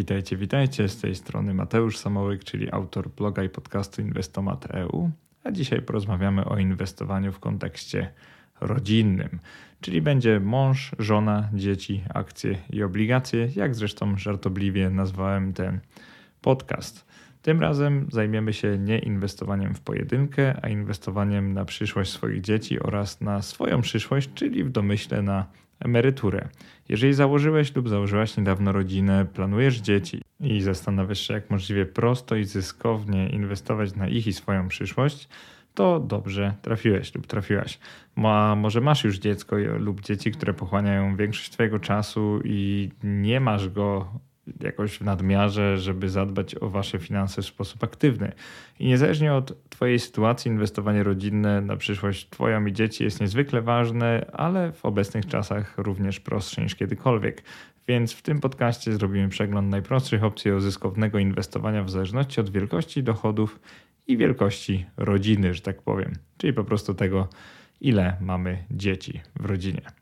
Witajcie, witajcie. Z tej strony Mateusz Samołyk, czyli autor bloga i podcastu Inwestomat.eu. A dzisiaj porozmawiamy o inwestowaniu w kontekście rodzinnym, czyli będzie mąż, żona, dzieci, akcje i obligacje, jak zresztą żartobliwie nazwałem ten podcast. Tym razem zajmiemy się nie inwestowaniem w pojedynkę, a inwestowaniem na przyszłość swoich dzieci oraz na swoją przyszłość, czyli w domyśle na emeryturę. Jeżeli założyłeś lub założyłaś niedawno rodzinę, planujesz dzieci i zastanawiasz się, jak możliwie prosto i zyskownie inwestować na ich i swoją przyszłość, to dobrze trafiłeś lub trafiłaś. A może masz już dziecko lub dzieci, które pochłaniają większość Twojego czasu i nie masz go jakoś w nadmiarze, żeby zadbać o wasze finanse w sposób aktywny. I niezależnie od Twojej sytuacji, inwestowanie rodzinne na przyszłość Twoją i dzieci jest niezwykle ważne, ale w obecnych czasach również prostsze niż kiedykolwiek. Więc w tym podcaście zrobimy przegląd najprostszych opcji zyskownego inwestowania w zależności od wielkości dochodów i wielkości rodziny, że tak powiem. Czyli po prostu tego, ile mamy dzieci w rodzinie.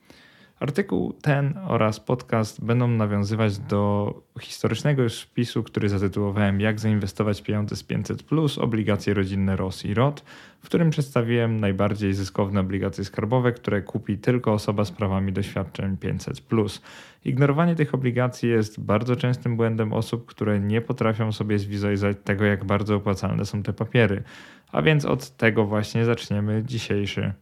Artykuł ten oraz podcast będą nawiązywać do historycznego już wpisu, który zatytułowałem Jak zainwestować pieniądze z 500 plus obligacje rodzinne ROS i ROT, w którym przedstawiłem najbardziej zyskowne obligacje skarbowe, które kupi tylko osoba z prawami doświadczeń 500 plus. Ignorowanie tych obligacji jest bardzo częstym błędem osób, które nie potrafią sobie zwizualizować tego, jak bardzo opłacalne są te papiery. A więc od tego właśnie zaczniemy dzisiejszy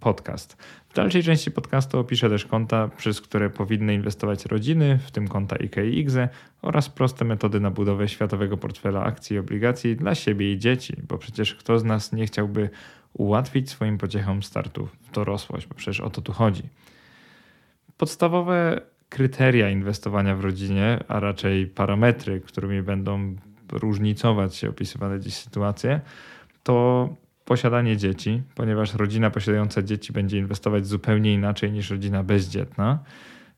podcast. W dalszej części podcastu opiszę też konta, przez które powinny inwestować rodziny, w tym konta IKX oraz proste metody na budowę światowego portfela akcji i obligacji dla siebie i dzieci, bo przecież kto z nas nie chciałby ułatwić swoim pociechom startu w dorosłość, bo przecież o to tu chodzi. Podstawowe kryteria inwestowania w rodzinie, a raczej parametry, którymi będą różnicować się opisywane dziś sytuacje, to posiadanie dzieci, ponieważ rodzina posiadająca dzieci będzie inwestować zupełnie inaczej niż rodzina bezdzietna.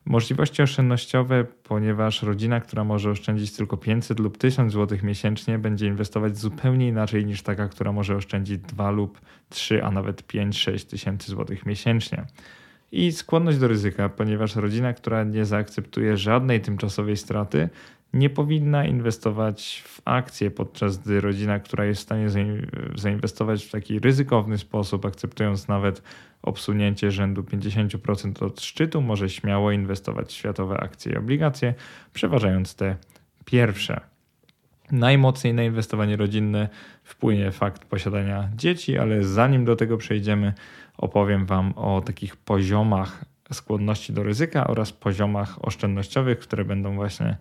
Możliwości oszczędnościowe, ponieważ rodzina, która może oszczędzić tylko 500 lub 1000 zł miesięcznie, będzie inwestować zupełnie inaczej niż taka, która może oszczędzić 2 lub 3, a nawet 5-6 tysięcy złotych miesięcznie. I skłonność do ryzyka, ponieważ rodzina, która nie zaakceptuje żadnej tymczasowej straty, nie powinna inwestować w akcje, podczas gdy rodzina, która jest w stanie zainwestować w taki ryzykowny sposób, akceptując nawet obsunięcie rzędu 50% od szczytu, może śmiało inwestować w światowe akcje i obligacje, przeważając te pierwsze. Najmocniej na inwestowanie rodzinne wpłynie fakt posiadania dzieci, ale zanim do tego przejdziemy, opowiem Wam o takich poziomach skłonności do ryzyka oraz poziomach oszczędnościowych, które będą właśnie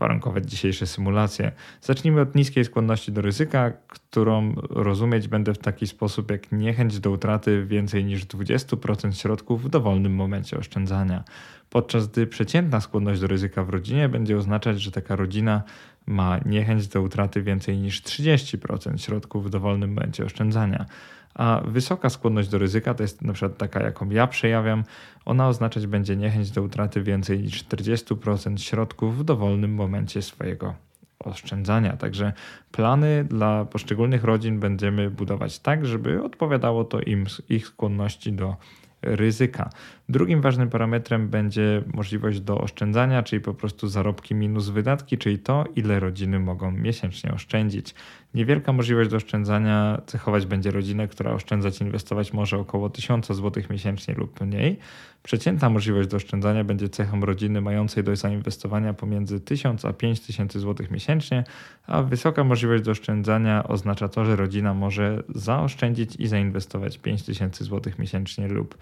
warunkować dzisiejsze symulacje. Zacznijmy od niskiej skłonności do ryzyka, którą rozumieć będę w taki sposób jak niechęć do utraty więcej niż 20% środków w dowolnym momencie oszczędzania. Podczas gdy przeciętna skłonność do ryzyka w rodzinie będzie oznaczać, że taka rodzina ma niechęć do utraty więcej niż 30% środków w dowolnym momencie oszczędzania. A wysoka skłonność do ryzyka to jest na przykład taka, jaką ja przejawiam, ona oznaczać będzie niechęć do utraty więcej niż 40% środków w dowolnym momencie swojego oszczędzania. Także plany dla poszczególnych rodzin będziemy budować tak, żeby odpowiadało to im ich skłonności do ryzyka. Drugim ważnym parametrem będzie możliwość do oszczędzania, czyli po prostu zarobki minus wydatki, czyli to, ile rodziny mogą miesięcznie oszczędzić. Niewielka możliwość do oszczędzania cechować będzie rodzinę, która oszczędzać, inwestować może około 1000 zł miesięcznie lub mniej. Przeciętna możliwość do oszczędzania będzie cechą rodziny mającej do zainwestowania pomiędzy 1000 a 5000 zł miesięcznie, a wysoka możliwość do oszczędzania oznacza to, że rodzina może zaoszczędzić i zainwestować 5000 zł miesięcznie lub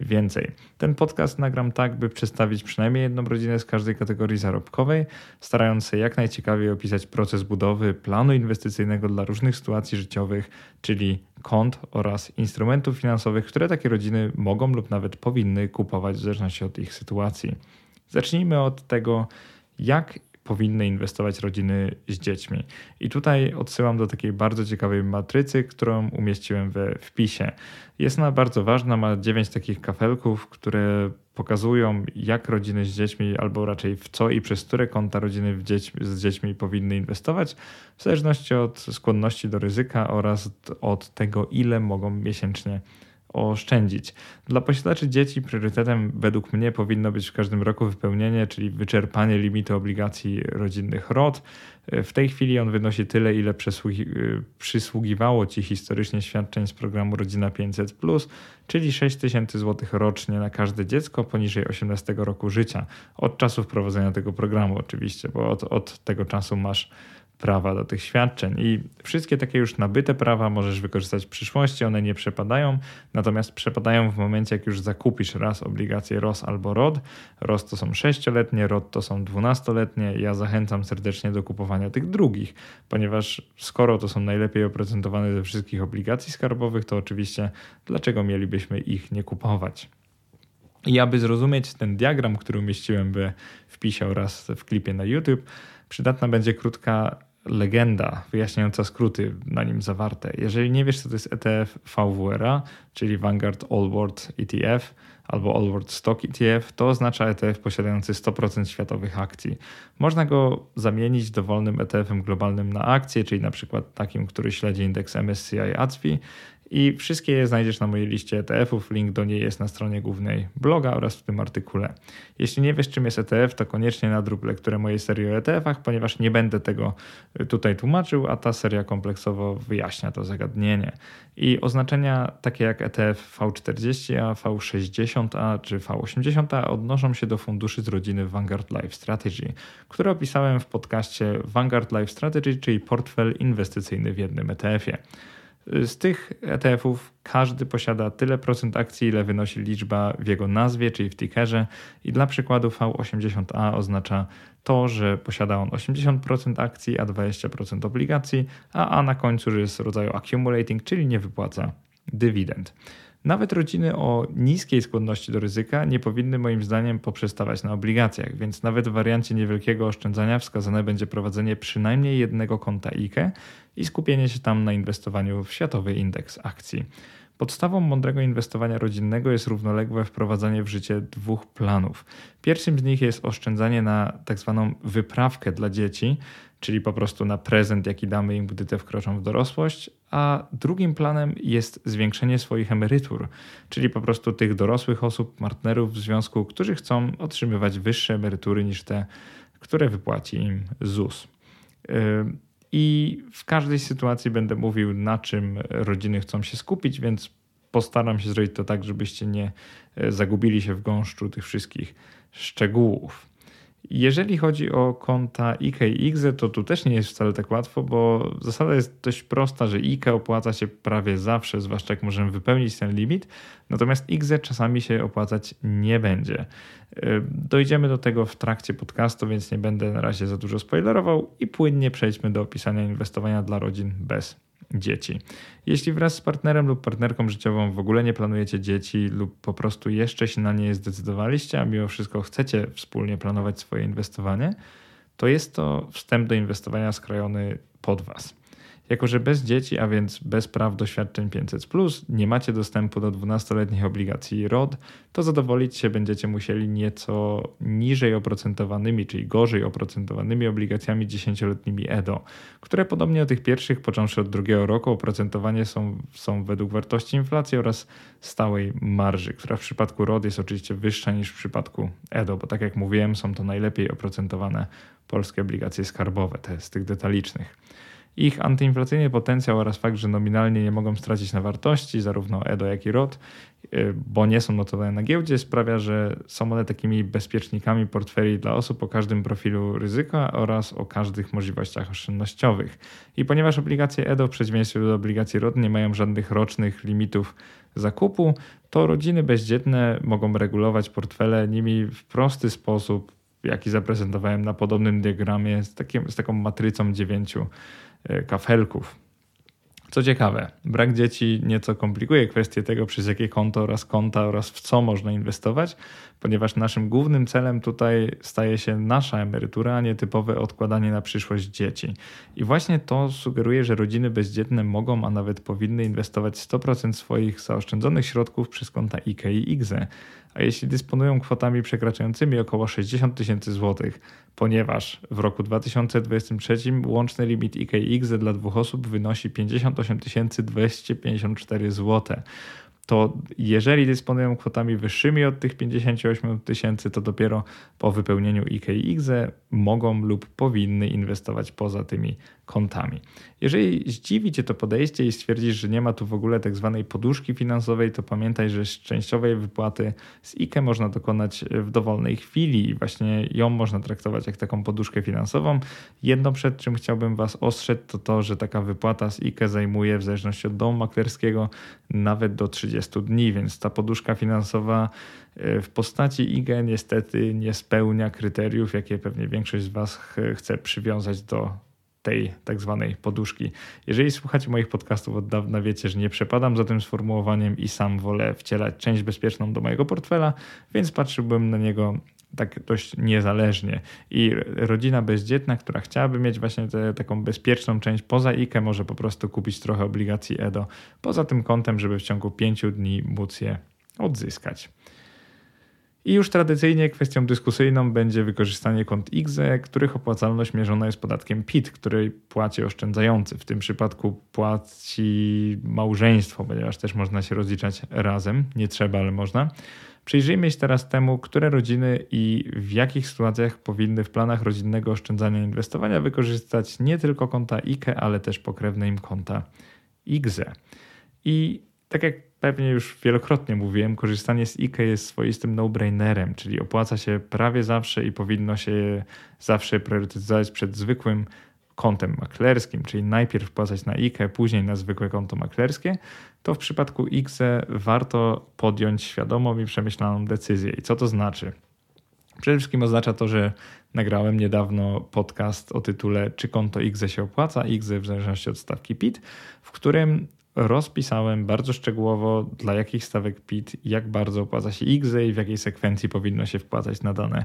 więcej. Ten podcast nagram tak, by przedstawić przynajmniej jedną rodzinę z każdej kategorii zarobkowej, starając się jak najciekawiej opisać proces budowy planu inwestycyjnego dla różnych sytuacji życiowych, czyli kont oraz instrumentów finansowych, które takie rodziny mogą lub nawet powinny kupować w zależności od ich sytuacji. Zacznijmy od tego, jak powinny inwestować rodziny z dziećmi. I tutaj odsyłam do takiej bardzo ciekawej matrycy, którą umieściłem we wpisie. Jest ona bardzo ważna, ma dziewięć takich kafelków, które pokazują, jak rodziny z dziećmi, albo raczej w co i przez które konta rodziny z dziećmi powinny inwestować, w zależności od skłonności do ryzyka oraz od tego, ile mogą miesięcznie oszczędzić. Dla posiadaczy dzieci priorytetem według mnie powinno być w każdym roku wypełnienie, czyli wyczerpanie limitu obligacji rodzinnych ROT. W tej chwili on wynosi tyle, ile przysługiwało Ci historycznie świadczeń z programu Rodzina 500, czyli 6 tysięcy złotych rocznie na każde dziecko poniżej 18 roku życia. Od czasu wprowadzenia tego programu, oczywiście, bo od, od tego czasu masz prawa do tych świadczeń. I wszystkie takie już nabyte prawa możesz wykorzystać w przyszłości, one nie przepadają, natomiast przepadają w momencie, jak już zakupisz raz obligacje ROS albo ROD. ROS to są 6-letnie, ROD to są 12-letnie. Ja zachęcam serdecznie do kupowania tych drugich, ponieważ skoro to są najlepiej oprocentowane ze wszystkich obligacji skarbowych, to oczywiście dlaczego mielibyśmy ich nie kupować? I aby zrozumieć ten diagram, który umieściłem by wpisał raz w klipie na YouTube, przydatna będzie krótka legenda wyjaśniająca skróty na nim zawarte. Jeżeli nie wiesz, co to jest ETF VWRA, czyli Vanguard All World ETF albo All World Stock ETF, to oznacza ETF posiadający 100% światowych akcji. Można go zamienić dowolnym ETF-em globalnym na akcje, czyli na przykład takim, który śledzi indeks MSCI ACWI i wszystkie je znajdziesz na mojej liście ETF-ów. Link do niej jest na stronie głównej bloga oraz w tym artykule. Jeśli nie wiesz, czym jest ETF, to koniecznie nadrób lekturę mojej serii o ETF-ach, ponieważ nie będę tego y, tutaj tłumaczył, a ta seria kompleksowo wyjaśnia to zagadnienie. I oznaczenia takie jak ETF V40A, V60A czy V80A odnoszą się do funduszy z rodziny Vanguard Life Strategy, które opisałem w podcaście Vanguard Life Strategy, czyli portfel inwestycyjny w jednym ETF-ie. Z tych ETF-ów każdy posiada tyle procent akcji, ile wynosi liczba w jego nazwie, czyli w tickerze. I dla przykładu V80A oznacza to, że posiada on 80% akcji, a 20% obligacji, a A na końcu że jest rodzaju accumulating, czyli nie wypłaca dywidend. Nawet rodziny o niskiej skłonności do ryzyka nie powinny moim zdaniem poprzestawać na obligacjach, więc nawet w wariancie niewielkiego oszczędzania wskazane będzie prowadzenie przynajmniej jednego konta IKE i skupienie się tam na inwestowaniu w światowy indeks akcji. Podstawą mądrego inwestowania rodzinnego jest równoległe wprowadzanie w życie dwóch planów. Pierwszym z nich jest oszczędzanie na tak zwaną wyprawkę dla dzieci, czyli po prostu na prezent, jaki damy im, gdy te wkroczą w dorosłość, a drugim planem jest zwiększenie swoich emerytur, czyli po prostu tych dorosłych osób, partnerów w związku, którzy chcą otrzymywać wyższe emerytury niż te, które wypłaci im ZUS. I w każdej sytuacji będę mówił, na czym rodziny chcą się skupić, więc postaram się zrobić to tak, żebyście nie e, zagubili się w gąszczu tych wszystkich szczegółów. Jeżeli chodzi o konta IKE i to tu też nie jest wcale tak łatwo, bo zasada jest dość prosta, że IKE opłaca się prawie zawsze, zwłaszcza jak możemy wypełnić ten limit, natomiast IGZE czasami się opłacać nie będzie. Y, dojdziemy do tego w trakcie podcastu, więc nie będę na razie za dużo spoilerował i płynnie przejdźmy do opisania inwestowania dla rodzin bez dzieci. Jeśli wraz z partnerem lub partnerką życiową w ogóle nie planujecie dzieci lub po prostu jeszcze się na nie zdecydowaliście, a mimo wszystko chcecie wspólnie planować swoje inwestowanie, to jest to wstęp do inwestowania skrojony pod Was. Jako, że bez dzieci, a więc bez praw do świadczeń 500, nie macie dostępu do 12-letnich obligacji ROD, to zadowolić się będziecie musieli nieco niżej oprocentowanymi, czyli gorzej oprocentowanymi obligacjami 10-letnimi EDO, które podobnie do tych pierwszych, począwszy od drugiego roku, oprocentowanie są, są według wartości inflacji oraz stałej marży, która w przypadku ROD jest oczywiście wyższa niż w przypadku EDO, bo tak jak mówiłem, są to najlepiej oprocentowane polskie obligacje skarbowe, te z tych detalicznych. Ich antyinflacyjny potencjał oraz fakt, że nominalnie nie mogą stracić na wartości, zarówno EDO, jak i ROT, y, bo nie są notowane na giełdzie, sprawia, że są one takimi bezpiecznikami portfeli dla osób o każdym profilu ryzyka oraz o każdych możliwościach oszczędnościowych. I ponieważ obligacje EDO w przeciwieństwie do obligacji ROT nie mają żadnych rocznych limitów zakupu, to rodziny bezdzietne mogą regulować portfele nimi w prosty sposób, jaki zaprezentowałem na podobnym diagramie z, takim, z taką matrycą dziewięciu kafelków. Co ciekawe, brak dzieci nieco komplikuje kwestię tego, przez jakie konto oraz konta oraz w co można inwestować, ponieważ naszym głównym celem tutaj staje się nasza emerytura, a nie typowe odkładanie na przyszłość dzieci. I właśnie to sugeruje, że rodziny bezdzietne mogą, a nawet powinny inwestować 100% swoich zaoszczędzonych środków przez konta IKE i IGZE, a jeśli dysponują kwotami przekraczającymi około 60 tysięcy złotych, ponieważ w roku 2023 łączny limit IKX dla dwóch osób wynosi 58 254 zł. To jeżeli dysponują kwotami wyższymi od tych 58 tysięcy, to dopiero po wypełnieniu IKX mogą lub powinny inwestować poza tymi kontami. Jeżeli zdziwi Cię to podejście i stwierdzisz, że nie ma tu w ogóle tak zwanej poduszki finansowej, to pamiętaj, że częściowej wypłaty z IKE można dokonać w dowolnej chwili i właśnie ją można traktować jak taką poduszkę finansową. Jedno przed czym chciałbym Was ostrzec to to, że taka wypłata z IKE zajmuje w zależności od domu maklerskiego nawet do 30 dni, więc ta poduszka finansowa e, w postaci IGE niestety nie spełnia kryteriów, jakie pewnie większość z Was chce przywiązać do tej tak zwanej poduszki. Jeżeli słuchacie moich podcastów od dawna, wiecie, że nie przepadam za tym sformułowaniem i sam wolę wcielać część bezpieczną do mojego portfela, więc patrzyłbym na niego tak dość niezależnie. I rodzina bezdzietna, która chciałaby mieć właśnie tę taką bezpieczną część poza IKE, może po prostu kupić trochę obligacji EDO poza tym kątem, żeby w ciągu pięciu dni móc je odzyskać. I już tradycyjnie kwestią dyskusyjną będzie wykorzystanie kont IGZE, których opłacalność mierzona jest podatkiem PIT, który płaci oszczędzający. W tym przypadku płaci małżeństwo, ponieważ też można się rozliczać razem. Nie trzeba, ale można. Przyjrzyjmy się teraz temu, które rodziny i w jakich sytuacjach powinny w planach rodzinnego oszczędzania i inwestowania wykorzystać nie tylko konta IKE, ale też pokrewne im konta IGZE. I tak jak pewnie już wielokrotnie mówiłem, korzystanie z IKE jest swoistym no-brainerem, czyli opłaca się prawie zawsze i powinno się zawsze priorytetyzować przed zwykłym kontem maklerskim, czyli najpierw wpłacać na IKE, później na zwykłe konto maklerskie, to w przypadku IKE warto podjąć świadomą i przemyślaną decyzję. I co to znaczy? Przede wszystkim oznacza to, że nagrałem niedawno podcast o tytule Czy konto IGZE się opłaca? IGZE w zależności od stawki PIT, w którym rozpisałem bardzo szczegółowo dla jakich stawek PIT, jak bardzo opłaca się IGZE i w jakiej sekwencji powinno się wpłacać na dane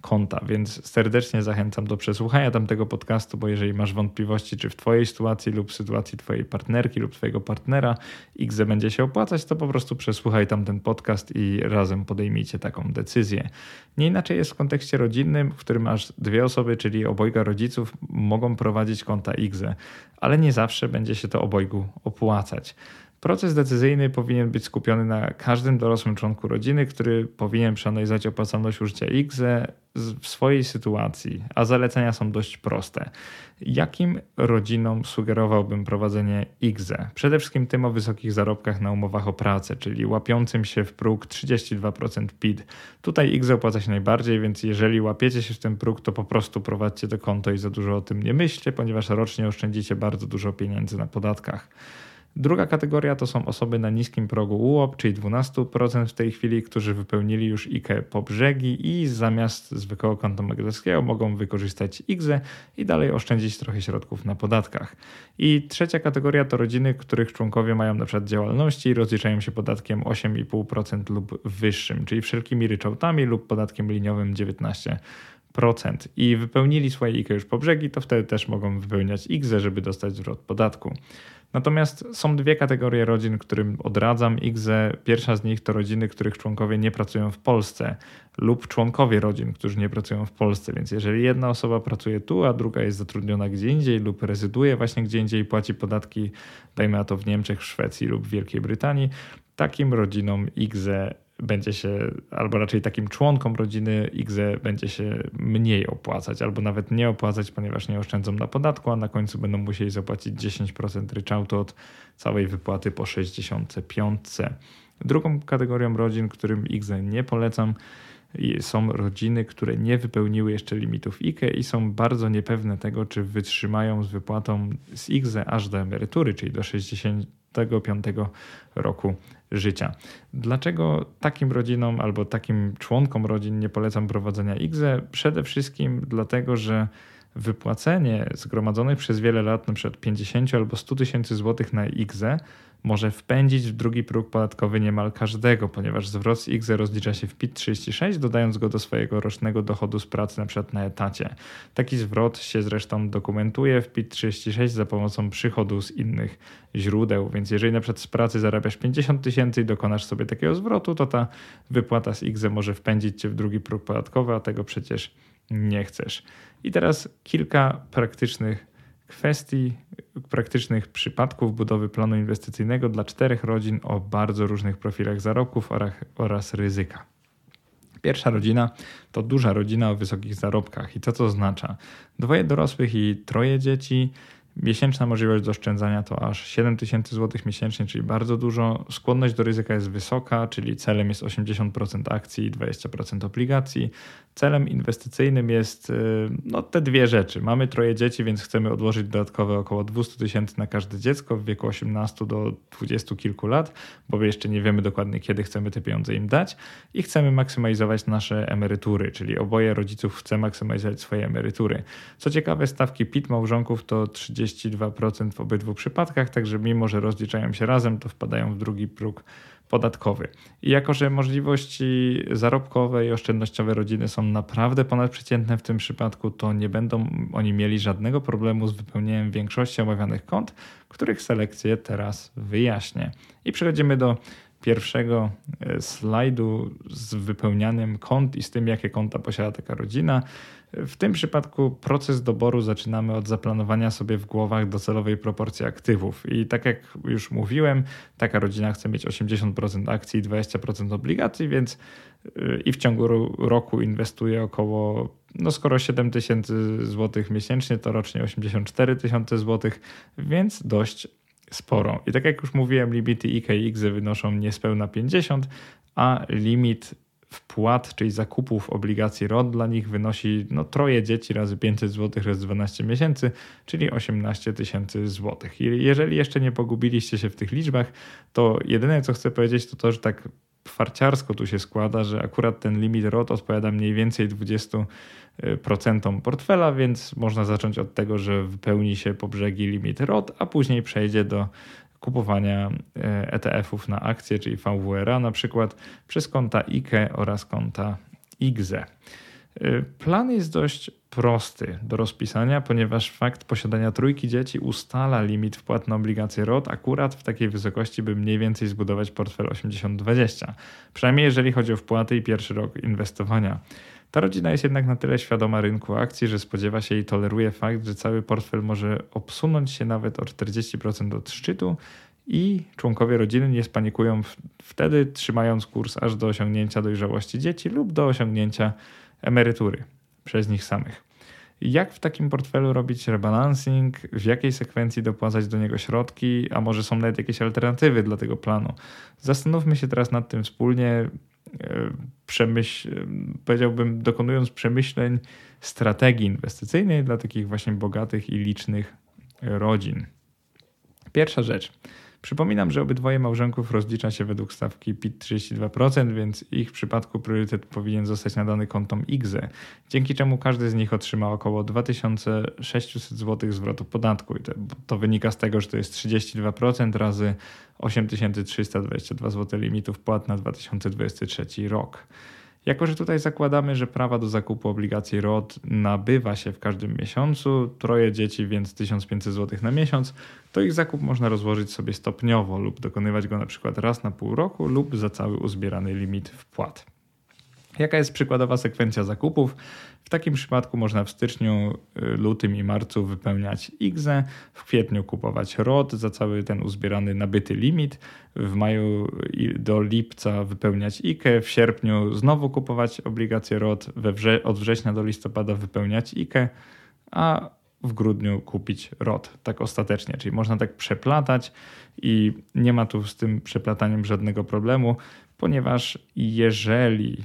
konta, więc serdecznie zachęcam do przesłuchania tamtego podcastu, bo jeżeli masz wątpliwości, czy w Twojej sytuacji lub sytuacji Twojej partnerki lub Twojego partnera XZ będzie się opłacać, to po prostu przesłuchaj tamten podcast i razem podejmijcie taką decyzję. Nie inaczej jest w kontekście rodzinnym, w którym masz dwie osoby, czyli obojga rodziców mogą prowadzić konta XZ, ale nie zawsze będzie się to obojgu opłacać. Proces decyzyjny powinien być skupiony na każdym dorosłym członku rodziny, który powinien przeanalizować opłacalność użycia IGZE w swojej sytuacji, a zalecenia są dość proste. Jakim rodzinom sugerowałbym prowadzenie IGZE? Przede wszystkim tym o wysokich zarobkach na umowach o pracę, czyli łapiącym się w próg 32% PIT. Tutaj IGZE opłaca się najbardziej, więc jeżeli łapiecie się w ten próg, to po prostu prowadźcie to konto i za dużo o tym nie myślcie, ponieważ rocznie oszczędzicie bardzo dużo pieniędzy na podatkach. Druga kategoria to są osoby na niskim progu UOP, czyli 12% w tej chwili, którzy wypełnili już IKE po brzegi i zamiast zwykłego konta maklerskiego mogą wykorzystać IGZE i dalej oszczędzić trochę środków na podatkach. I trzecia kategoria to rodziny, których członkowie mają na przykład działalności i rozliczają się podatkiem 8,5% lub wyższym, czyli wszelkimi ryczałtami lub podatkiem liniowym 19% i wypełnili swoje IKE już po brzegi, to wtedy też mogą wypełniać IGZE, żeby dostać zwrot podatku. Natomiast są dwie kategorie rodzin, którym odradzam IGZE. Pierwsza z nich to rodziny, których członkowie nie pracują w Polsce lub członkowie rodzin, którzy nie pracują w Polsce. Więc jeżeli jedna osoba pracuje tu, a druga jest zatrudniona gdzie indziej lub rezyduje właśnie gdzie indziej i płaci podatki, dajmy na to w Niemczech, Szwecji lub Wielkiej Brytanii, takim rodzinom IGZE będzie się, albo raczej takim członkom rodziny IGZE będzie się mniej opłacać, albo nawet nie opłacać, ponieważ nie oszczędzą na podatku, a na końcu będą musieli zapłacić 10% ryczałtu od całej wypłaty po 65. Drugą kategorią rodzin, którym IGZE nie polecam, są rodziny, które nie wypełniły jeszcze limitów IKE i są bardzo niepewne tego, czy wytrzymają z wypłatą z IGZE aż do emerytury, czyli do 65 roku życia. Dlaczego takim rodzinom albo takim członkom rodzin nie polecam prowadzenia IGZE? Przede wszystkim dlatego, że wypłacenie zgromadzonych przez wiele lat, np. 50 albo 100 tysięcy złotych na IGZE, może wpędzić w drugi próg podatkowy niemal każdego, ponieważ zwrot z IGZE rozlicza się w PIT-36, dodając go do swojego rocznego dochodu z pracy, np. na etacie. Taki zwrot się zresztą dokumentuje w PIT-36 za pomocą przychodu z innych źródeł, więc jeżeli np. z pracy zarabiasz 50 tysięcy i dokonasz sobie takiego zwrotu, to ta wypłata z IGZE może wpędzić cię w drugi próg podatkowy, a tego przecież nie chcesz. I teraz kilka praktycznych kwestii praktycznych przypadków budowy planu inwestycyjnego dla czterech rodzin o bardzo różnych profilach zarobków oraz ryzyka. Pierwsza rodzina to duża rodzina o wysokich zarobkach. I co to oznacza? Dwoje dorosłych i troje dzieci, Miesięczna możliwość oszczędzania to aż 7 tysięcy złotych miesięcznie, czyli bardzo dużo. Skłonność do ryzyka jest wysoka, czyli celem jest 80% akcji i 20% obligacji. Celem inwestycyjnym jest y, no, te dwie rzeczy. Mamy troje dzieci, więc chcemy odłożyć dodatkowe około 200 tysięcy na każde dziecko w wieku 18 do 20 kilku lat, bo jeszcze nie wiemy dokładnie, kiedy chcemy te pieniądze im dać i chcemy maksymalizować nasze emerytury, czyli oboje rodziców chce maksymalizować swoje emerytury. Co ciekawe, stawki PIT małżonków to 32% w obydwu przypadkach, także mimo, że rozliczają się razem, to wpadają w drugi próg podatkowy. I jako, że możliwości zarobkowe i oszczędnościowe rodziny są naprawdę ponadprzeciętne w tym przypadku, to nie będą oni mieli żadnego problemu z wypełnieniem większości omawianych kont, których selekcję teraz wyjaśnię. I przechodzimy do pierwszego e, slajdu z wypełnianiem kont i z tym, jakie konta posiada taka rodzina. W tym przypadku proces doboru zaczynamy od zaplanowania sobie w głowach docelowej proporcji aktywów. I tak jak już mówiłem, taka rodzina chce mieć 80% akcji i 20% obligacji, więc y, i w ciągu roku inwestuje około, no skoro 7 tysięcy złotych miesięcznie, to rocznie 84 tysiące złotych, więc dość sporo. I tak jak już mówiłem, limity IK i IGZY wynoszą niespełna 50, a limit wpłat, czyli zakupów obligacji ROT dla nich wynosi no, troje dzieci razy 500 zł razy 12 miesięcy, czyli 18 tysięcy złotych. Jeżeli jeszcze nie pogubiliście się w tych liczbach, to jedyne co chcę powiedzieć to to, że tak farciarsko tu się składa, że akurat ten limit ROT odpowiada mniej więcej 20% portfela, więc można zacząć od tego, że wypełni się po brzegi limit ROT, a później przejdzie do kupowania ETF-ów na akcje, czyli VWRA na przykład przez konta IKE oraz konta IGZE. Plan jest dość prosty do rozpisania, ponieważ fakt posiadania trójki dzieci ustala limit wpłat na obligacje ROT akurat w takiej wysokości, by mniej więcej zbudować portfel 80-20. Przynajmniej jeżeli chodzi o wpłaty i pierwszy rok inwestowania. Ta rodzina jest jednak na tyle świadoma rynku akcji, że spodziewa się i toleruje fakt, że cały portfel może obsunąć się nawet o 40% od szczytu i członkowie rodziny nie spanikują wtedy, trzymając kurs aż do osiągnięcia dojrzałości dzieci lub do osiągnięcia emerytury przez nich samych. Jak w takim portfelu robić rebalancing, w jakiej sekwencji dopłacać do niego środki, a może są nawet jakieś alternatywy dla tego planu? Zastanówmy się teraz nad tym wspólnie, przemyśl, powiedziałbym, dokonując przemyśleń strategii inwestycyjnej dla takich właśnie bogatych i licznych rodzin. Pierwsza rzecz. Przypominam, że obydwoje małżonków rozlicza się według stawki PIT 32%, więc ich przypadku priorytet powinien zostać nadany kontom IGZE, dzięki czemu każdy z nich otrzyma około 2600 zł zwrotu podatku. I to, to wynika z tego, że to jest 32% razy 8322 zł limitów płat na 2023 rok. Jako, że tutaj zakładamy, że prawa do zakupu obligacji ROT nabywa się w każdym miesiącu, troje dzieci, więc 1500 zł na miesiąc, to ich zakup można rozłożyć sobie stopniowo lub dokonywać go na przykład raz na pół roku lub za cały uzbierany limit wpłat. Jaka jest przykładowa sekwencja zakupów? W takim przypadku można w styczniu, y, lutym i marcu wypełniać IGZE, w kwietniu kupować ROT za cały ten uzbierany nabyty limit, w maju do lipca wypełniać IKE, w sierpniu znowu kupować obligacje ROT, wrze od września do listopada wypełniać IKE, a w grudniu kupić ROT, tak ostatecznie. Czyli można tak przeplatać i nie ma tu z tym przeplataniem żadnego problemu, ponieważ jeżeli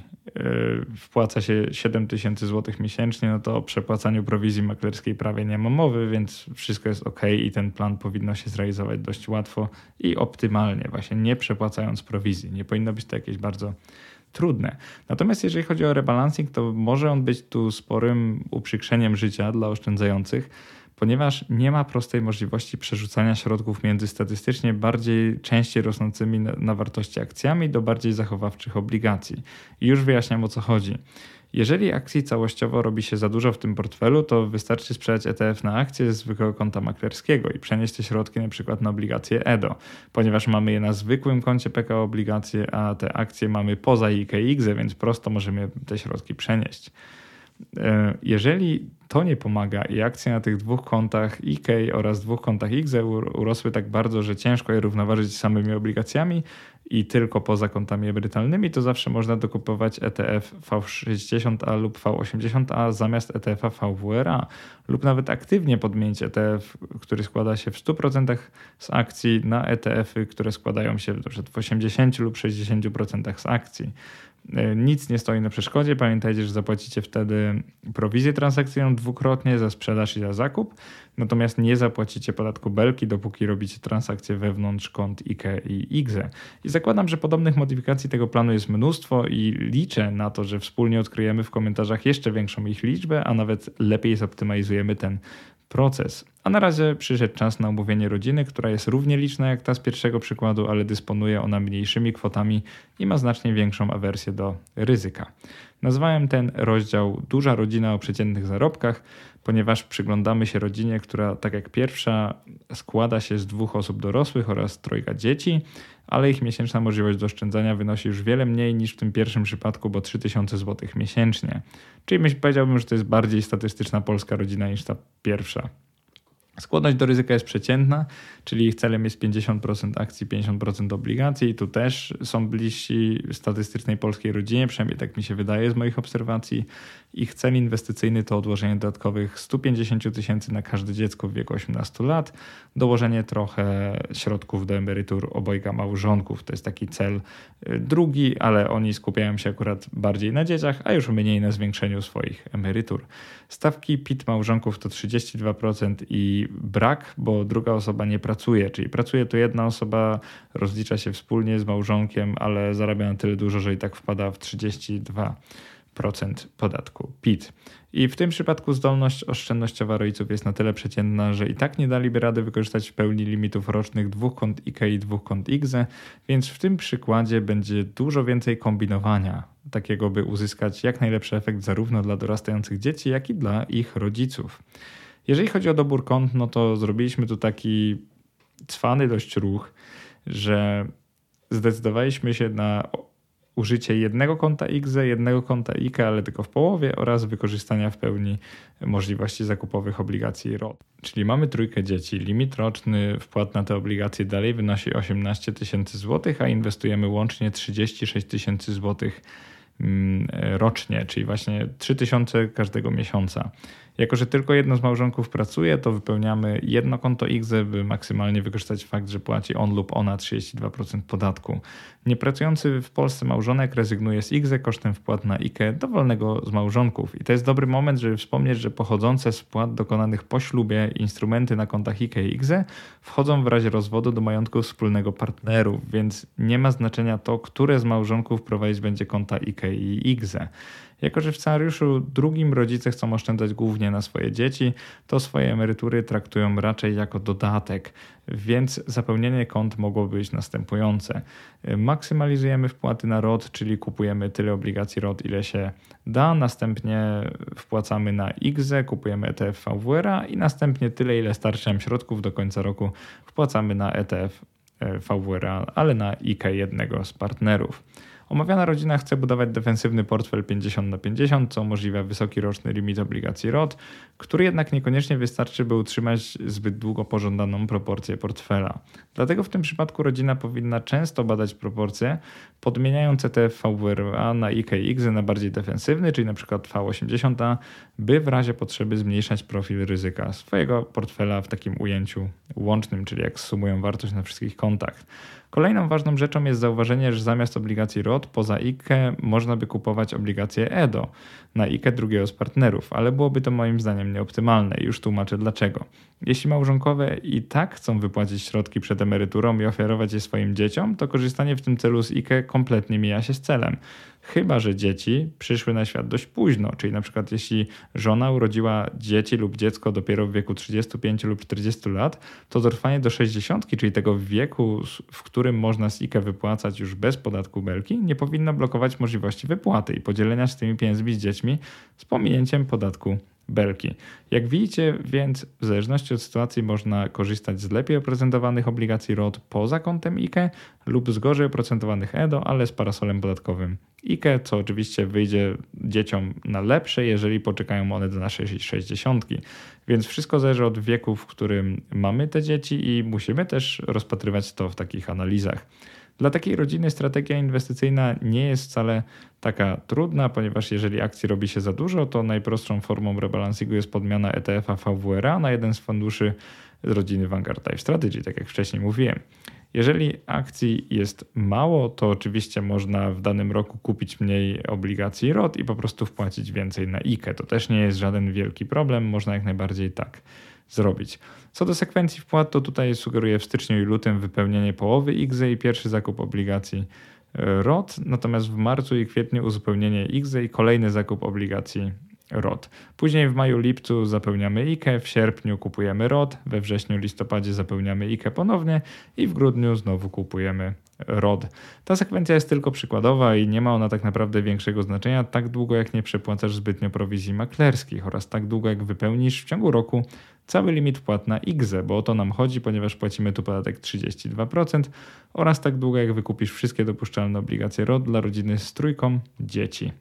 wpłaca się 7 tysięcy złotych miesięcznie, no to o przepłacaniu prowizji maklerskiej prawie nie ma mowy, więc wszystko jest ok i ten plan powinno się zrealizować dość łatwo i optymalnie, właśnie nie przepłacając prowizji. Nie powinno być to jakieś bardzo trudne. Natomiast jeżeli chodzi o rebalancing, to może on być tu sporym uprzykrzeniem życia dla oszczędzających, ponieważ nie ma prostej możliwości przerzucania środków między statystycznie bardziej częściej rosnącymi na, wartości akcjami do bardziej zachowawczych obligacji. I już wyjaśniam o co chodzi. Jeżeli akcji całościowo robi się za dużo w tym portfelu, to wystarczy sprzedać ETF na akcje z zwykłego konta maklerskiego i przenieść te środki przykład na obligacje EDO, ponieważ mamy je na zwykłym koncie PKO obligacje, a te akcje mamy poza IKX, więc prosto możemy te środki przenieść. E, jeżeli to nie pomaga i akcje na tych dwóch kontach IK oraz dwóch kontach IGZE urosły tak bardzo, że ciężko je równoważyć samymi obligacjami i tylko poza kontami emerytalnymi, to zawsze można dokupować ETF V60A lub V80A zamiast ETF-a VWRA lub nawet aktywnie podmienić ETF, który składa się w 100% z akcji na ETF-y, które składają się w 80 lub 60% z akcji. E, nic nie stoi na przeszkodzie. Pamiętajcie, że zapłacicie wtedy prowizję transakcyjną dwukrotnie za sprzedaż i za zakup, natomiast nie zapłacicie podatku belki, dopóki robicie transakcje wewnątrz kont IKE i IGZE. I zakładam, że podobnych modyfikacji tego planu jest mnóstwo i liczę na to, że wspólnie odkryjemy w komentarzach jeszcze większą ich liczbę, a nawet lepiej zoptymalizujemy ten proces. A na razie przyszedł czas na omówienie rodziny, która jest równie liczna jak ta z pierwszego przykładu, ale dysponuje ona mniejszymi kwotami i ma znacznie większą awersję do ryzyka. Nazwałem ten rozdział Duża rodzina o przeciętnych zarobkach, ponieważ przyglądamy się rodzinie, która tak jak pierwsza składa się z dwóch osób dorosłych oraz trojga dzieci, ale ich miesięczna możliwość do oszczędzania wynosi już wiele mniej niż w tym pierwszym przypadku, bo 3000 zł miesięcznie. Czyli myśl, powiedziałbym, że to jest bardziej statystyczna polska rodzina niż ta pierwsza. Skłonność do ryzyka jest przeciętna, czyli ich celem jest 50% akcji, 50% obligacji. I tu też są bliżsi statystycznej polskiej rodzinie, przynajmniej tak mi się wydaje z moich obserwacji. Ich cel inwestycyjny to odłożenie dodatkowych 150 tysięcy na każde dziecko w wieku 18 lat, dołożenie trochę środków do emerytur obojga małżonków. To jest taki cel y, drugi, ale oni skupiają się akurat bardziej na dzieciach, a już mniej na zwiększeniu swoich emerytur. Stawki PIT małżonków to 32% i brak, bo druga osoba nie pracuje, czyli pracuje to jedna osoba, rozlicza się wspólnie z małżonkiem, ale zarabia na tyle dużo, że i tak wpada w 32% podatku PIT. I w tym przypadku zdolność oszczędnościowa rodziców jest na tyle przeciętna, że i tak nie daliby rady wykorzystać w pełni limitów rocznych kont IK i kont IGZE, więc w tym przykładzie będzie dużo więcej kombinowania, takiego by uzyskać jak najlepszy efekt zarówno dla dorastających dzieci, jak i dla ich rodziców. Jeżeli chodzi o dobór kont, no to zrobiliśmy tu taki cwany dość ruch, że zdecydowaliśmy się na użycie jednego konta IGZE, jednego konta IKE, ale tylko w połowie oraz wykorzystania w pełni możliwości zakupowych obligacji ROT. Czyli mamy trójkę dzieci. Limit roczny wpłat na te obligacje dalej wynosi 18 tysięcy złotych, a inwestujemy łącznie 36 tysięcy złotych mm, rocznie, czyli właśnie 3 tysiące każdego miesiąca. Jako, że tylko jedno z małżonków pracuje, to wypełniamy jedno konto IGZE, by maksymalnie wykorzystać fakt, że płaci on lub ona 32% podatku. Niepracujący w Polsce małżonek rezygnuje z IGZE kosztem wpłat na IKE dowolnego z małżonków. I to jest dobry moment, żeby wspomnieć, że pochodzące z wpłat dokonanych po ślubie instrumenty na kontach IKE i IGZE wchodzą w razie rozwodu do majątku wspólnego partnerów, więc nie ma znaczenia to, które z małżonków prowadzić będzie konta IKE i IGZE. Jako, że w scenariuszu drugim rodzice chcą oszczędzać głównie na swoje dzieci, to swoje emerytury traktują raczej jako dodatek, więc zapełnienie kont mogłoby być następujące. Maksymalizujemy wpłaty na ROT, czyli kupujemy tyle obligacji ROT, ile się da, następnie wpłacamy na IGZE, kupujemy ETF VWR i następnie tyle, ile starczy nam środków do końca roku wpłacamy na ETF e, VWR, ale na IK jednego z partnerów. Omawiana rodzina chce budować defensywny portfel 50 na 50, co umożliwia wysoki roczny limit obligacji ROT, który jednak niekoniecznie wystarczy, by utrzymać zbyt długo pożądaną proporcję portfela. Dlatego w tym przypadku rodzina powinna często badać proporcje, podmieniając ETF VWRA na IKX na bardziej defensywny, czyli np. V80, by w razie potrzeby zmniejszać profil ryzyka swojego portfela w takim ujęciu łącznym, czyli jak sumują wartość na wszystkich kontach. Kolejną ważną rzeczą jest zauważenie, że zamiast obligacji ROT poza IKE można by kupować obligacje EDO na IKE drugiego z partnerów, ale byłoby to moim zdaniem nieoptymalne już tłumaczę dlaczego. Jeśli małżonkowe i tak chcą wypłacić środki przed emeryturą i ofiarować je swoim dzieciom, to korzystanie w tym celu z IKE kompletnie mija się z celem. Chyba, że dzieci przyszły na świat dość późno, czyli na przykład jeśli żona urodziła dzieci lub dziecko dopiero w wieku 35 lub 40 lat, to dotrwanie do 60, czyli tego wieku, w którym można z wypłacać już bez podatku belki, nie powinno blokować możliwości wypłaty i podzielenia się tymi pieniędzmi z dziećmi z pominięciem podatku belki. Jak widzicie, więc w zależności od sytuacji można korzystać z lepiej oprocentowanych obligacji ROT poza kątem IKE lub z gorzej oprocentowanych EDO, ale z parasolem podatkowym IKE, co oczywiście wyjdzie dzieciom na lepsze, jeżeli poczekają one do naszej 60. Więc wszystko zależy od wieku, w którym mamy te dzieci i musimy też rozpatrywać to w takich analizach. Dla takiej rodziny strategia inwestycyjna nie jest wcale taka trudna, ponieważ jeżeli akcji robi się za dużo, to najprostszą formą rebalansingu jest podmiana ETF-a VWRA na jeden z funduszy z rodziny Vanguard Life Strategy, tak jak wcześniej mówiłem. Jeżeli akcji jest mało, to oczywiście można w danym roku kupić mniej obligacji ROT i po prostu wpłacić więcej na IKE. To też nie jest żaden wielki problem, można jak najbardziej tak zrobić. Co do sekwencji wpłat, to tutaj sugeruję w styczniu i lutym wypełnienie połowy IGZE i pierwszy zakup obligacji e, ROT, natomiast w marcu i kwietniu uzupełnienie IGZE i kolejny zakup obligacji ROT. Później w maju, lipcu zapełniamy IKE, w sierpniu kupujemy ROT, we wrześniu, listopadzie zapełniamy IKE ponownie i w grudniu znowu kupujemy ROD. Ta sekwencja jest tylko przykładowa i nie ma ona tak naprawdę większego znaczenia tak długo jak nie przepłacasz zbytnio prowizji maklerskich oraz tak długo jak wypełnisz w ciągu roku cały limit wpłat na IGZE, bo o to nam chodzi, ponieważ płacimy tu podatek 32% oraz tak długo jak wykupisz wszystkie dopuszczalne obligacje ROD dla rodziny z trójką dzieci.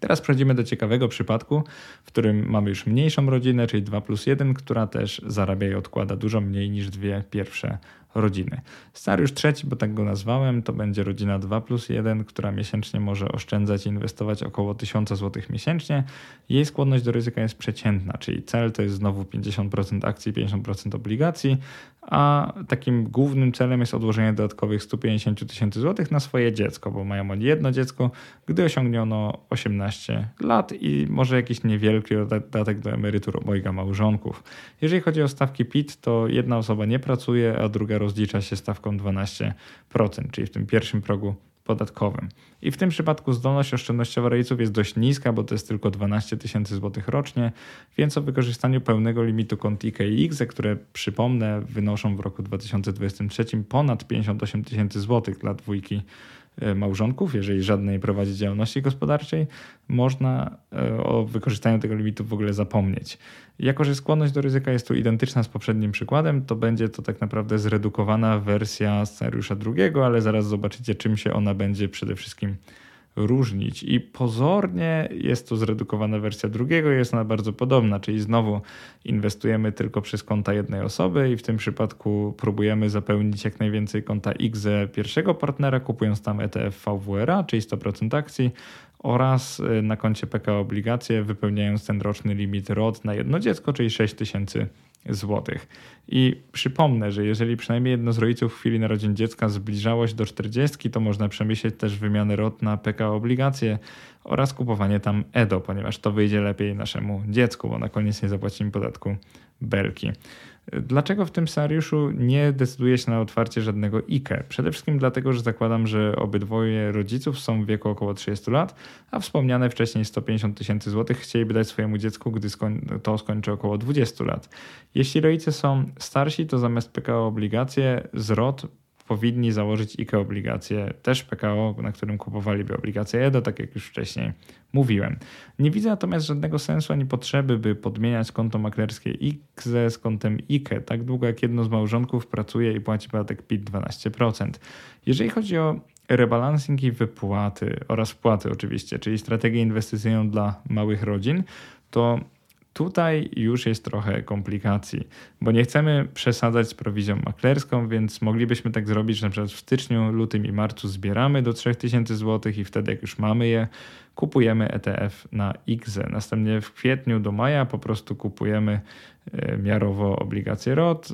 Teraz przechodzimy do ciekawego przypadku, w którym mamy już mniejszą rodzinę, czyli 2 plus 1, która też zarabia i odkłada dużo mniej niż dwie pierwsze rodziny. Scenariusz trzeci, bo tak go nazwałem, to będzie rodzina 2 plus 1, która miesięcznie może oszczędzać i inwestować około 1000 zł miesięcznie. Jej skłonność do ryzyka jest przeciętna, czyli cel to jest znowu 50% akcji, 50% obligacji, a takim głównym celem jest odłożenie dodatkowych 150 tysięcy złotych na swoje dziecko, bo mają oni jedno dziecko, gdy osiągniono 18 lat i może jakiś niewielki dodatek do emerytur obojga małżonków. Jeżeli chodzi o stawki PIT, to jedna osoba nie pracuje, a druga rozlicza się stawką 12%, czyli w tym pierwszym progu podatkowym. I w tym przypadku zdolność oszczędnościowa rodziców jest dość niska, bo to jest tylko 12 tysięcy złotych rocznie, więc o wykorzystaniu pełnego limitu kont IKX, które przypomnę wynoszą w roku 2023 ponad 58 tysięcy złotych dla dwójki E, małżonków, jeżeli żadnej prowadzi działalności gospodarczej, można e, o wykorzystaniu tego limitu w ogóle zapomnieć. Jako, że skłonność do ryzyka jest tu identyczna z poprzednim przykładem, to będzie to tak naprawdę zredukowana wersja scenariusza drugiego, ale zaraz zobaczycie, czym się ona będzie przede wszystkim różnić. I pozornie jest to zredukowana wersja drugiego, jest ona bardzo podobna, czyli znowu inwestujemy tylko przez konta jednej osoby i w tym przypadku próbujemy zapełnić jak najwięcej konta XE pierwszego partnera, kupując tam ETF VWRA, czyli 100% akcji, oraz y, na koncie PK obligacje, wypełniając ten roczny limit ROT na jedno dziecko, czyli 6000 złotych. I przypomnę, że jeżeli przynajmniej jedno z rodziców w chwili narodzin dziecka zbliżało się do 40, to można przemyśleć też wymianę ROT na PK obligacje oraz kupowanie tam EDO, ponieważ to wyjdzie lepiej naszemu dziecku, bo na koniec nie zapłacimy podatku belki. Dlaczego w tym scenariuszu nie decyduje się na otwarcie żadnego IKE? Przede wszystkim dlatego, że zakładam, że obydwoje rodziców są w wieku około 30 lat, a wspomniane wcześniej 150 tysięcy złotych chcieliby dać swojemu dziecku, gdy skoń to skończy około 20 lat. Jeśli rodzice są starsi, to zamiast PKO obligacje zwrot powinni założyć IKE obligacje, też PKO, na którym kupowaliby obligacje EDO, tak jak już wcześniej mówiłem. Nie widzę natomiast żadnego sensu ani potrzeby, by podmieniać konto maklerskie XE z kontem IKE, tak długo jak jedno z małżonków pracuje i płaci podatek PIT 12%. Jeżeli chodzi o rebalancing i wypłaty oraz wpłaty oczywiście, czyli strategię inwestycyjną dla małych rodzin, to Tutaj już jest trochę komplikacji, bo nie chcemy przesadzać z prowizją maklerską, więc moglibyśmy tak zrobić, że na przykład w styczniu, lutym i marcu zbieramy do 3000 zł i wtedy jak już mamy je, kupujemy ETF na XE. Następnie w kwietniu do maja po prostu kupujemy e, miarowo obligacje ROT.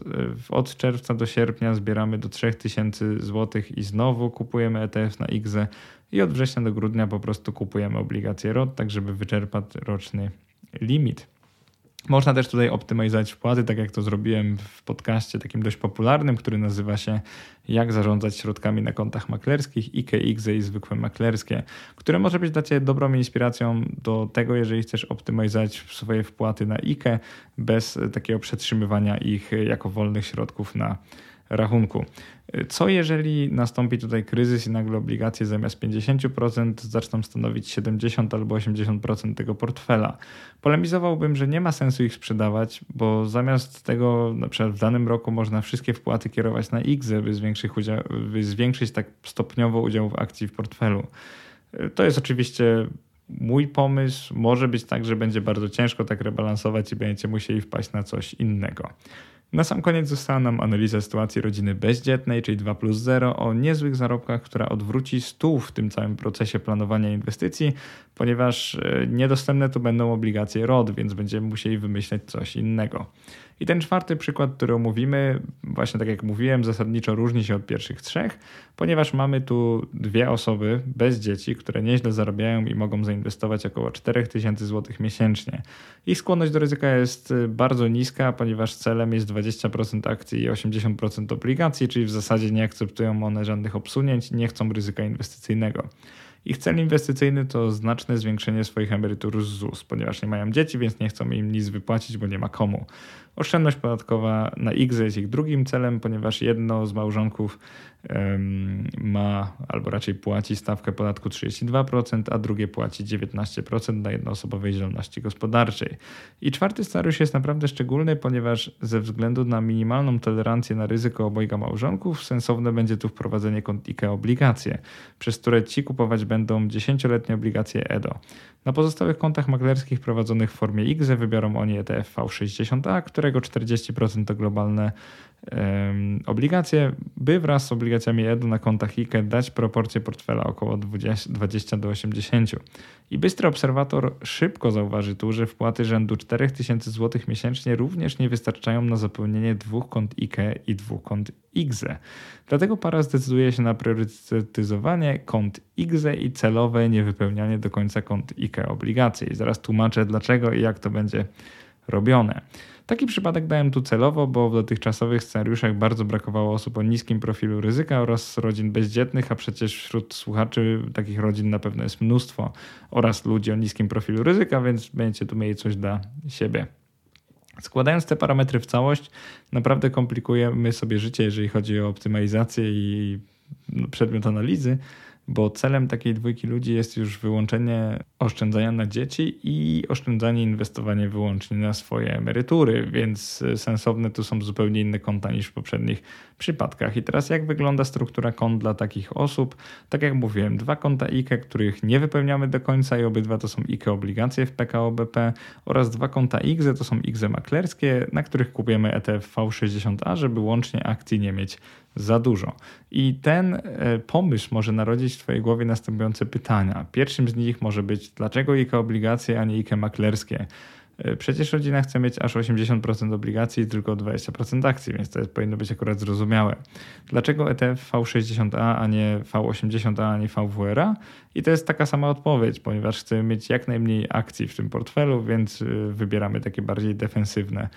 E, od czerwca do sierpnia zbieramy do 3000 zł i znowu kupujemy ETF na XE i od września do grudnia po prostu kupujemy obligacje ROT, tak żeby wyczerpać roczny limit. Można też tutaj optymalizować wpłaty, tak jak to zrobiłem w podcaście takim dość popularnym, który nazywa się Jak zarządzać środkami na kontach maklerskich, IGZE i zwykłe maklerskie, które może być dla Ciebie dobrą inspiracją do tego, jeżeli chcesz optymalizować swoje wpłaty na IKE bez takiego przetrzymywania ich jako wolnych środków na rachunku. Co jeżeli nastąpi tutaj kryzys i nagle obligacje zamiast 50% zaczną stanowić 70 albo 80% tego portfela? Polemizowałbym, że nie ma sensu ich sprzedawać, bo zamiast tego na przykład w danym roku można wszystkie wpłaty kierować na X, by zwiększyć, udział, by zwiększyć tak stopniowo udział w akcji w portfelu. To jest oczywiście mój pomysł. Może być tak, że będzie bardzo ciężko tak rebalansować i będziecie musieli wpaść na coś innego. Na sam koniec została nam analiza sytuacji rodziny bezdzietnej, czyli 2 plus 0, o niezłych zarobkach, która odwróci stół w tym całym procesie planowania inwestycji, ponieważ e, niedostępne tu będą obligacje ROD, więc będziemy musieli wymyśleć coś innego. I ten czwarty przykład, który omówimy, właśnie tak jak mówiłem, zasadniczo różni się od pierwszych trzech, ponieważ mamy tu dwie osoby bez dzieci, które nieźle zarabiają i mogą zainwestować około 4000 zł miesięcznie. Ich skłonność do ryzyka jest y, bardzo niska, ponieważ celem jest 20% akcji i 80% obligacji, czyli w zasadzie nie akceptują one żadnych obsunięć, nie chcą ryzyka inwestycyjnego. Ich cel inwestycyjny to znaczne zwiększenie swoich emerytur z ZUS, ponieważ nie mają dzieci, więc nie chcą im nic wypłacić, bo nie ma komu. Oszczędność podatkowa na X jest ich drugim celem, ponieważ jedno z małżonków ma albo raczej płaci stawkę podatku 32%, a drugie płaci 19% na jednoosobowej działalności gospodarczej. I czwarty scenariusz jest naprawdę szczególny, ponieważ ze względu na minimalną tolerancję na ryzyko obojga małżonków, sensowne będzie tu wprowadzenie kont IKE obligacje, przez które ci kupować będą 10-letnie obligacje EDO. Na pozostałych kontach maklerskich prowadzonych w formie IGZE wybiorą oni ETF V60A, którego 40% to globalne obligacje, by wraz z obligacjami EDU na kontach IKE dać proporcję portfela około 20, 20 do 80. I bystry obserwator szybko zauważy tu, że wpłaty rzędu 4000 zł miesięcznie również nie wystarczają na zapełnienie dwóch kont IKE i dwóch kont IGZE. Dlatego para zdecyduje się na priorytetyzowanie kont IGZE i celowe niewypełnianie do końca kont IKE obligacji. I zaraz tłumaczę dlaczego i jak to będzie robione. Taki przypadek dałem tu celowo, bo w dotychczasowych scenariuszach bardzo brakowało osób o niskim profilu ryzyka oraz rodzin bezdzietnych, a przecież wśród słuchaczy takich rodzin na pewno jest mnóstwo oraz ludzi o niskim profilu ryzyka, więc będziecie tu mieli coś dla siebie. Składając te parametry w całość, naprawdę komplikujemy sobie życie, jeżeli chodzi o optymalizację i przedmiot analizy, bo celem takiej dwójki ludzi jest już wyłączenie oszczędzania na dzieci i oszczędzanie, inwestowanie wyłącznie na swoje emerytury, więc sensowne tu są zupełnie inne konta niż w poprzednich przypadkach. I teraz jak wygląda struktura kont dla takich osób? Tak jak mówiłem, dwa konta IKE, których nie wypełniamy do końca i obydwa to są IKE obligacje w PKO BP oraz dwa konta IGZE to są IGZE maklerskie, na których kupujemy ETF V60A, żeby łącznie akcji nie mieć za dużo. I ten e, pomysł może narodzić w Twojej głowie następujące pytania. Pierwszym z nich może być, dlaczego IKE obligacje, a nie IKE maklerskie? E, przecież rodzina chce mieć aż 80% obligacji i tylko 20% akcji, więc to jest, powinno być akurat zrozumiałe. Dlaczego ETF V60A, a nie V80A, a nie VWRA? I to jest taka sama odpowiedź, ponieważ chcemy mieć jak najmniej akcji w tym portfelu, więc e, wybieramy takie bardziej defensywne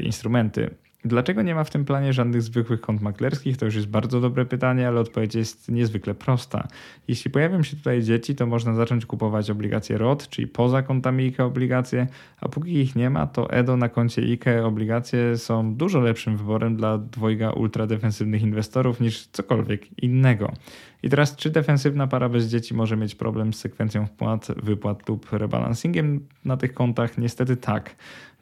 instrumenty. Dlaczego nie ma w tym planie żadnych zwykłych kont maklerskich? To już jest bardzo dobre pytanie, ale odpowiedź jest niezwykle prosta. Jeśli pojawią się tutaj dzieci, to można zacząć kupować obligacje ROT, czyli poza kontami IKE obligacje, a póki ich nie ma, to EDO na koncie IKE obligacje są dużo lepszym wyborem dla dwojga ultradefensywnych inwestorów niż cokolwiek innego. I teraz, czy defensywna para bez dzieci może mieć problem z sekwencją wpłat, wypłat lub rebalancingiem na tych kontach? Niestety tak.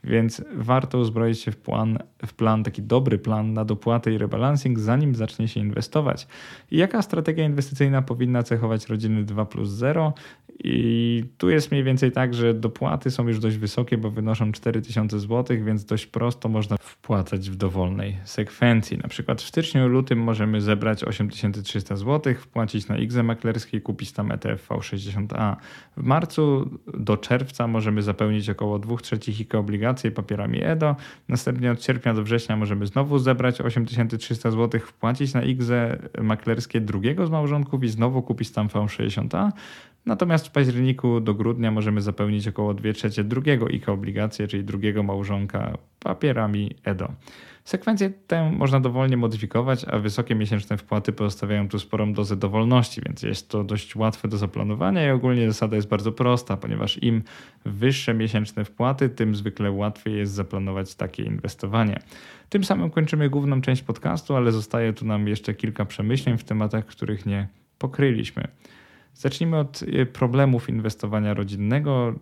Więc warto uzbroić się w plan, w plan, taki dobry plan na dopłatę i rebalancing, zanim zacznie się inwestować. I jaka strategia inwestycyjna powinna cechować rodziny 2 plus 0? I tu jest mniej więcej tak, że dopłaty są już dość wysokie, bo wynoszą 4000 zł, więc dość prosto można wpłacać w dowolnej sekwencji. Na przykład w styczniu, lutym możemy zebrać 8300 zł, wpłacić na XE maklerskie i kupić tam ETF V60A. W marcu do czerwca możemy zapełnić około 2 trzecich IKE papierami EDO. Następnie od sierpnia do września możemy znowu zebrać 8300 zł, wpłacić na XE maklerskie drugiego z małżonków i znowu kupić tam V60A. Natomiast w październiku do grudnia możemy zapełnić około 2 trzecie drugiego IKE obligacje, czyli drugiego małżonka papierami EDO. Sekwencję tę można dowolnie modyfikować, a wysokie miesięczne wpłaty pozostawiają tu sporą dozę dowolności, więc jest to dość łatwe do zaplanowania i ogólnie zasada jest bardzo prosta, ponieważ im wyższe miesięczne wpłaty, tym zwykle łatwiej jest zaplanować takie inwestowanie. Tym samym kończymy główną część podcastu, ale zostaje tu nam jeszcze kilka przemyśleń w tematach, których nie pokryliśmy. Zacznijmy od y, problemów inwestowania rodzinnego,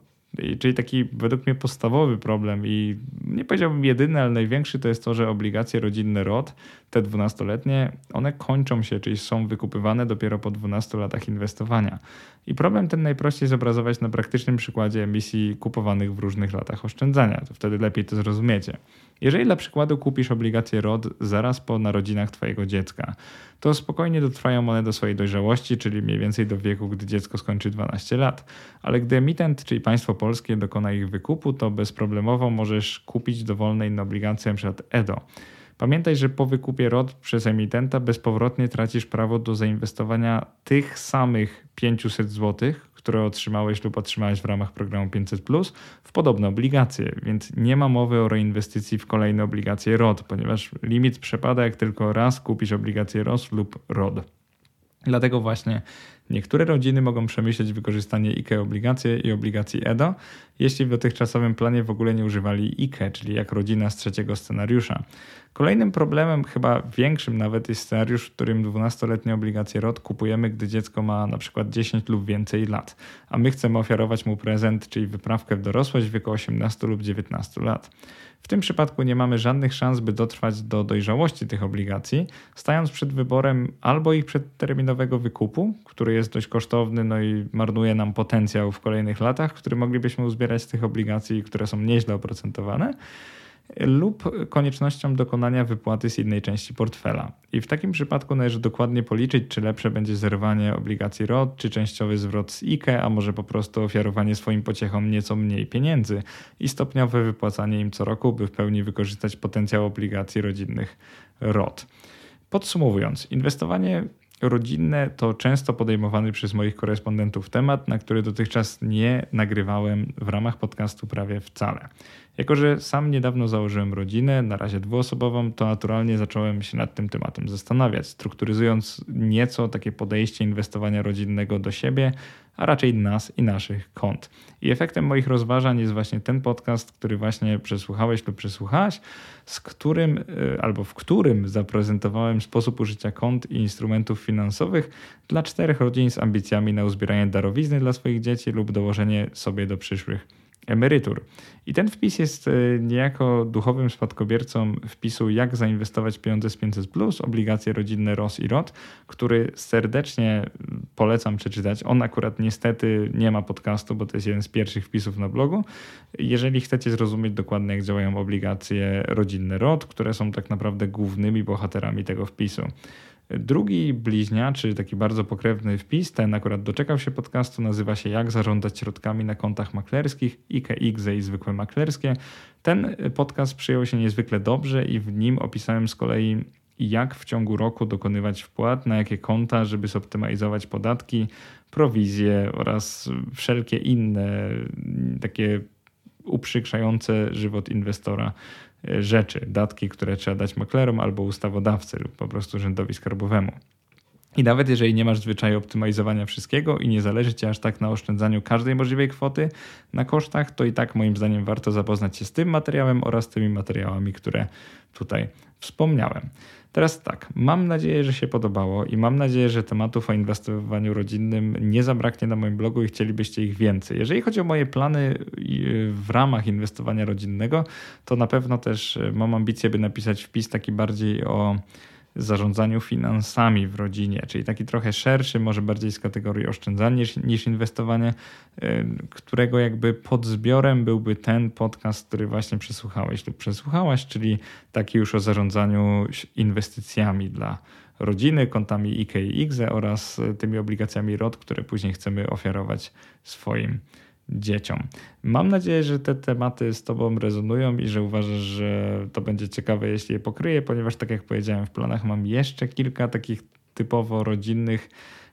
Czyli taki według mnie podstawowy problem i nie powiedziałbym jedyny, ale największy to jest to, że obligacje rodzinne ROT, te 12-letnie, one kończą się, czyli są wykupywane dopiero po 12 latach inwestowania. I problem ten najprościej zobrazować na praktycznym przykładzie emisji kupowanych w różnych latach oszczędzania. To wtedy lepiej to zrozumiecie. Jeżeli dla przykładu kupisz obligacje ROD zaraz po narodzinach Twojego dziecka, to spokojnie dotrwają one do swojej dojrzałości, czyli mniej więcej do wieku, gdy dziecko skończy 12 lat. Ale gdy emitent, czyli państwo polskie, dokona ich wykupu, to bezproblemowo możesz kupić dowolne inne obligacje, np. EDO. Pamiętaj, że po wykupie ROD przez emitenta bezpowrotnie tracisz prawo do zainwestowania tych samych 500 zł, które otrzymałeś lub otrzymałeś w ramach programu 500, w podobne obligacje, więc nie ma mowy o reinwestycji w kolejne obligacje ROD, ponieważ limit przepada, jak tylko raz kupisz obligacje ROS lub ROD. Dlatego właśnie niektóre rodziny mogą przemyśleć wykorzystanie IKE obligacje i obligacji EDO, jeśli w dotychczasowym planie w ogóle nie używali IKE, czyli jak rodzina z trzeciego scenariusza. Kolejnym problemem, chyba większym nawet, jest scenariusz, w którym 12-letnie obligacje ROT kupujemy, gdy dziecko ma na przykład 10 lub więcej lat, a my chcemy ofiarować mu prezent, czyli wyprawkę w dorosłość w wieku 18 lub 19 lat. W tym przypadku nie mamy żadnych szans, by dotrwać do dojrzałości tych obligacji, stając przed wyborem albo ich przedterminowego wykupu, który jest dość kosztowny, no i marnuje nam potencjał w kolejnych latach, który moglibyśmy uzbierać z tych obligacji, które są nieźle oprocentowane, lub koniecznością dokonania wypłaty z innej części portfela. I w takim przypadku należy dokładnie policzyć, czy lepsze będzie zerwanie obligacji ROT, czy częściowy zwrot z IKE, a może po prostu ofiarowanie swoim pociechom nieco mniej pieniędzy i stopniowe wypłacanie im co roku, by w pełni wykorzystać potencjał obligacji rodzinnych ROT. Podsumowując, inwestowanie rodzinne to często podejmowany przez moich korespondentów temat, na który dotychczas nie nagrywałem w ramach podcastu prawie wcale. Jako, że sam niedawno założyłem rodzinę, na razie dwuosobową, to naturalnie zacząłem się nad tym tematem zastanawiać, strukturyzując nieco takie podejście inwestowania rodzinnego do siebie, a raczej nas i naszych kont. I efektem moich rozważań jest właśnie ten podcast, który właśnie przesłuchałeś lub przesłuchałaś, z którym y, albo w którym zaprezentowałem sposób użycia kont i instrumentów finansowych dla czterech rodzin z ambicjami na uzbieranie darowizny dla swoich dzieci lub dołożenie sobie do przyszłych emerytur. I ten wpis jest e, niejako duchowym spadkobiercą wpisu Jak zainwestować pieniądze z 500, obligacje rodzinne ROS i ROT, który serdecznie polecam przeczytać. On akurat niestety nie ma podcastu, bo to jest jeden z pierwszych wpisów na blogu. Jeżeli chcecie zrozumieć dokładnie, jak działają obligacje rodzinne ROT, które są tak naprawdę głównymi bohaterami tego wpisu. Drugi bliźniaczy, taki bardzo pokrewny wpis, ten akurat doczekał się podcastu, nazywa się Jak zarządzać środkami na kontach maklerskich, IKX i zwykłe maklerskie. Ten podcast przyjął się niezwykle dobrze i w nim opisałem z kolei jak w ciągu roku dokonywać wpłat, na jakie konta, żeby zoptymalizować podatki, prowizje oraz wszelkie inne takie uprzykrzające żywot inwestora rzeczy, datki, które trzeba dać maklerom albo ustawodawcy lub po prostu urzędowi skarbowemu. I nawet jeżeli nie masz zwyczaju optymalizowania wszystkiego i nie zależy ci aż tak na oszczędzaniu każdej możliwej kwoty na kosztach, to i tak moim zdaniem warto zapoznać się z tym materiałem oraz tymi materiałami, które tutaj wspomniałem. Teraz tak, mam nadzieję, że się podobało i mam nadzieję, że tematów o inwestowaniu rodzinnym nie zabraknie na moim blogu i chcielibyście ich więcej. Jeżeli chodzi o moje plany w ramach inwestowania rodzinnego, to na pewno też mam ambicje, by napisać wpis taki bardziej o zarządzaniu finansami w rodzinie, czyli taki trochę szerszy, może bardziej z kategorii oszczędzania niż, niż inwestowanie, y, którego jakby podzbiorem byłby ten podcast, który właśnie przesłuchałeś lub przesłuchałaś, czyli taki już o zarządzaniu inwestycjami dla rodziny, kontami IK i IGZE oraz tymi obligacjami ROT, które później chcemy ofiarować swoim dzieciom. Mam nadzieję, że te tematy z Tobą rezonują i że uważasz, że to będzie ciekawe, jeśli je pokryję, ponieważ tak jak powiedziałem, w planach mam jeszcze kilka takich typowo rodzinnych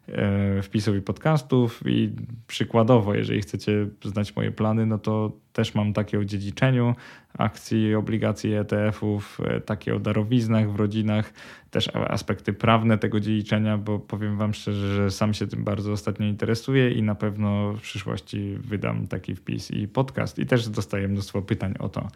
e, wpisów i podcastów i przykładowo, jeżeli chcecie znać moje plany, no to też mam takie o dziedziczeniu akcji, obligacji ETF-ów, e, takie o darowiznach w rodzinach, też aspekty prawne tego dziedziczenia, bo powiem Wam szczerze, że sam się tym bardzo ostatnio interesuję i na pewno w przyszłości wydam taki wpis i podcast. I też dostaję mnóstwo pytań o to.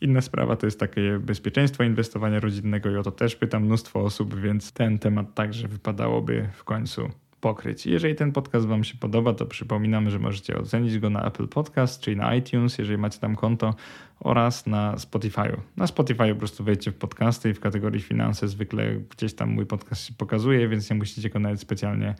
Inna sprawa to jest takie bezpieczeństwo inwestowania rodzinnego i o to też pytam mnóstwo osób, więc ten temat także wypadałoby w końcu pokryć. Jeżeli ten podcast Wam się podoba, to przypominam, że możecie ocenić go na Apple Podcast, czyli na iTunes, jeżeli macie tam konto, oraz na Spotify. Na Spotify po prostu wejdźcie w podcasty i w kategorii finanse zwykle gdzieś tam mój podcast się pokazuje, więc nie musicie go nawet specjalnie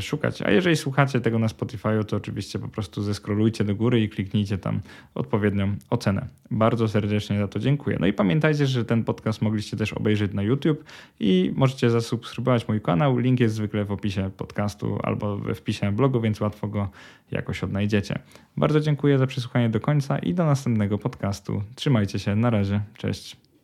szukać. A jeżeli słuchacie tego na Spotify, to oczywiście po prostu zeskrolujcie do góry i kliknijcie tam odpowiednią ocenę. Bardzo serdecznie za to dziękuję. No i pamiętajcie, że ten podcast mogliście też obejrzeć na YouTube i możecie zasubskrybować mój kanał. Link jest zwykle w opisie podcastu albo we wpisie blogu, więc łatwo go jakoś odnajdziecie. Bardzo dziękuję za przesłuchanie do końca i do następnego podcastu. Trzymajcie się, na razie, cześć.